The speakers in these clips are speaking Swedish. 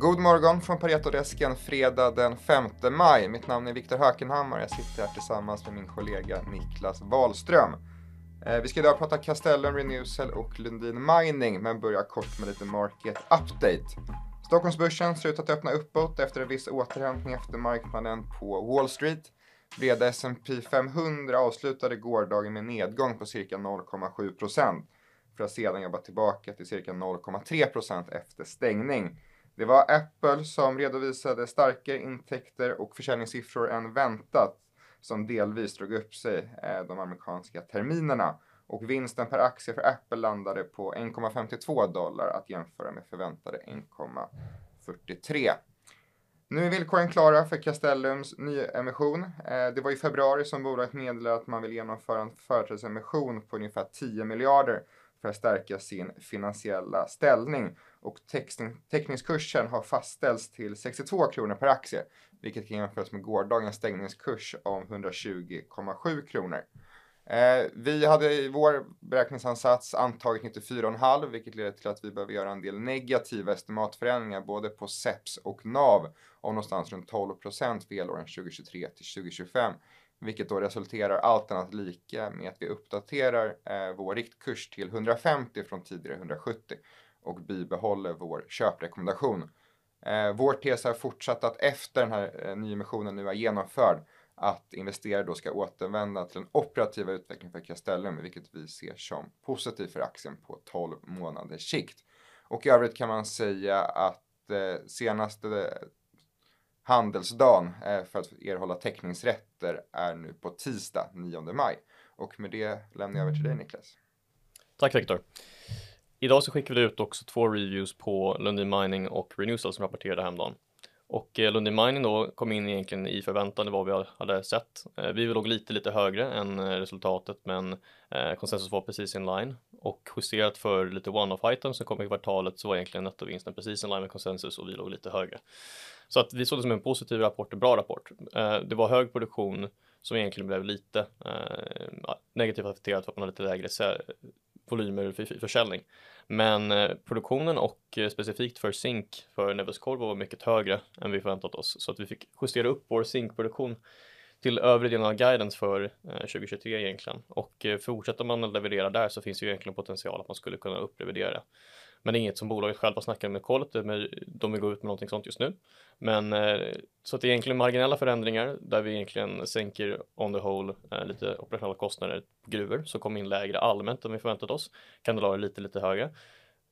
God morgon från Paretodesken fredag den 5 maj. Mitt namn är Viktor Hökenhammar. och Jag sitter här tillsammans med min kollega Niklas Wahlström. Eh, vi ska idag prata Castellum, Renewcell och Lundin Mining, men börjar kort med lite market update. Stockholmsbörsen ser ut att öppna uppåt efter en viss återhämtning efter marknaden på Wall Street. Breda S&P 500 avslutade gårdagen med nedgång på cirka 0,7 procent för att sedan jobba tillbaka till cirka 0,3 procent efter stängning. Det var Apple som redovisade starkare intäkter och försäljningssiffror än väntat som delvis drog upp sig eh, de amerikanska terminerna. Och vinsten per aktie för Apple landade på 1,52 dollar att jämföra med förväntade 1,43. Nu är villkoren klara för Castellums nyemission. Eh, det var i februari som bolaget meddelade att man vill genomföra en företrädesemission på ungefär 10 miljarder för att stärka sin finansiella ställning. Och teckningskursen har fastställts till 62 kronor per aktie, vilket kan jämföras med gårdagens stängningskurs om 120,7 kronor. Eh, vi hade i vår beräkningsansats antagit 94,5 vilket leder till att vi behöver göra en del negativa estimatförändringar både på SEPS och NAV om någonstans runt 12 procent för elåren 2023 till 2025 vilket då resulterar allt annat lika med att vi uppdaterar eh, vår riktkurs till 150 från tidigare 170 och bibehåller vår köprekommendation. Eh, vår tes är fortsatt att efter den här eh, nyemissionen nu är genomförd att investerare då ska återvända till den operativa utvecklingen för Castellum, vilket vi ser som positivt för aktien på 12 månaders sikt. Och i övrigt kan man säga att eh, senaste eh, handelsdagen eh, för att erhålla teckningsrätter är nu på tisdag 9 maj. Och med det lämnar jag över till dig Niklas. Tack Viktor. Idag så skickar vi ut också två reviews på Lundin Mining och Renewcell som rapporterade häromdagen. Och eh, Lundin Mining då kom in egentligen i förväntan i vad vi hade sett. Eh, vi låg lite, lite högre än eh, resultatet, men eh, konsensus var precis in line och justerat för lite one-off items som kom i kvartalet så var egentligen nettovinsten precis in line med konsensus och vi låg lite högre. Så att vi såg det som en positiv rapport, en bra rapport. Eh, det var hög produktion som egentligen blev lite negativt affekterat för att man hade lite lägre volymer för försäljning. Men eh, produktionen och eh, specifikt för zink för Nevescorvo var mycket högre än vi förväntat oss så att vi fick justera upp vår zinkproduktion till övre delen av guidance för eh, 2023 egentligen och eh, fortsätter man att leverera där så finns ju egentligen potential att man skulle kunna upprevidera det. Men det är inget som bolaget själva snackar med kollet, typ, de vill gå ut med någonting sånt just nu. Men eh, så att det är egentligen marginella förändringar där vi egentligen sänker on the whole eh, lite operationella kostnader på gruvor som kom in lägre allmänt än vi förväntat oss. Kandelarer lite, lite högre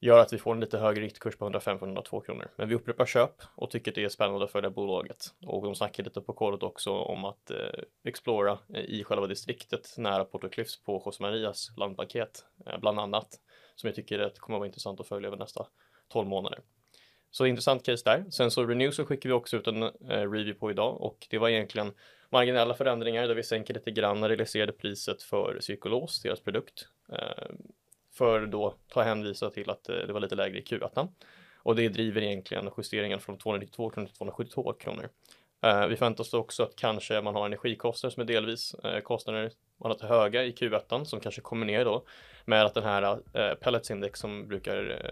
gör att vi får en lite högre riktkurs på 105-102 kronor. Men vi upprepar köp och tycker det är spännande att följa bolaget. Och de snackar lite på kodet också om att eh, explora eh, i själva distriktet nära Porto Cliffs på José Marias landpaket, eh, bland annat, som jag tycker att kommer att vara intressant att följa över nästa 12 månader. Så intressant case där. Sen så Renew så skickar vi också ut en eh, review på idag och det var egentligen marginella förändringar där vi sänker lite grann realiserade priset för Cirkulos, deras produkt. Eh, för då ta hänvisa till att eh, det var lite lägre i Q1. Och det driver egentligen justeringen från 292 kronor till 272 kronor. Eh, vi förväntar oss också att kanske man har energikostnader som är delvis eh, kostnader man har höga i Q1 som kanske kommer ner då med att den här pelletsindex som brukar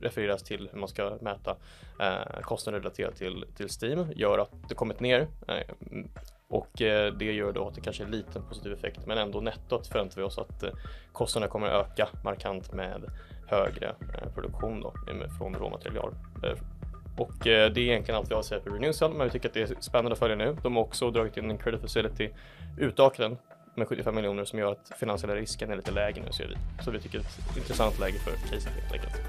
refereras till hur man ska mäta eh, kostnader relaterat till, till Steam gör att det kommit ner eh, och eh, det gör då att det kanske är en liten positiv effekt men ändå nettot förväntar vi oss att eh, kostnaderna kommer att öka markant med högre eh, produktion då, från råmaterial. Eh, och eh, det är egentligen allt vi har att säga för Renewcell men vi tycker att det är spännande att följa nu. De har också dragit in en credit facility, utökat den med 75 miljoner som gör att finansiella risken är lite lägre nu ser vi. Så vi tycker det är ett intressant läge för caset helt enkelt.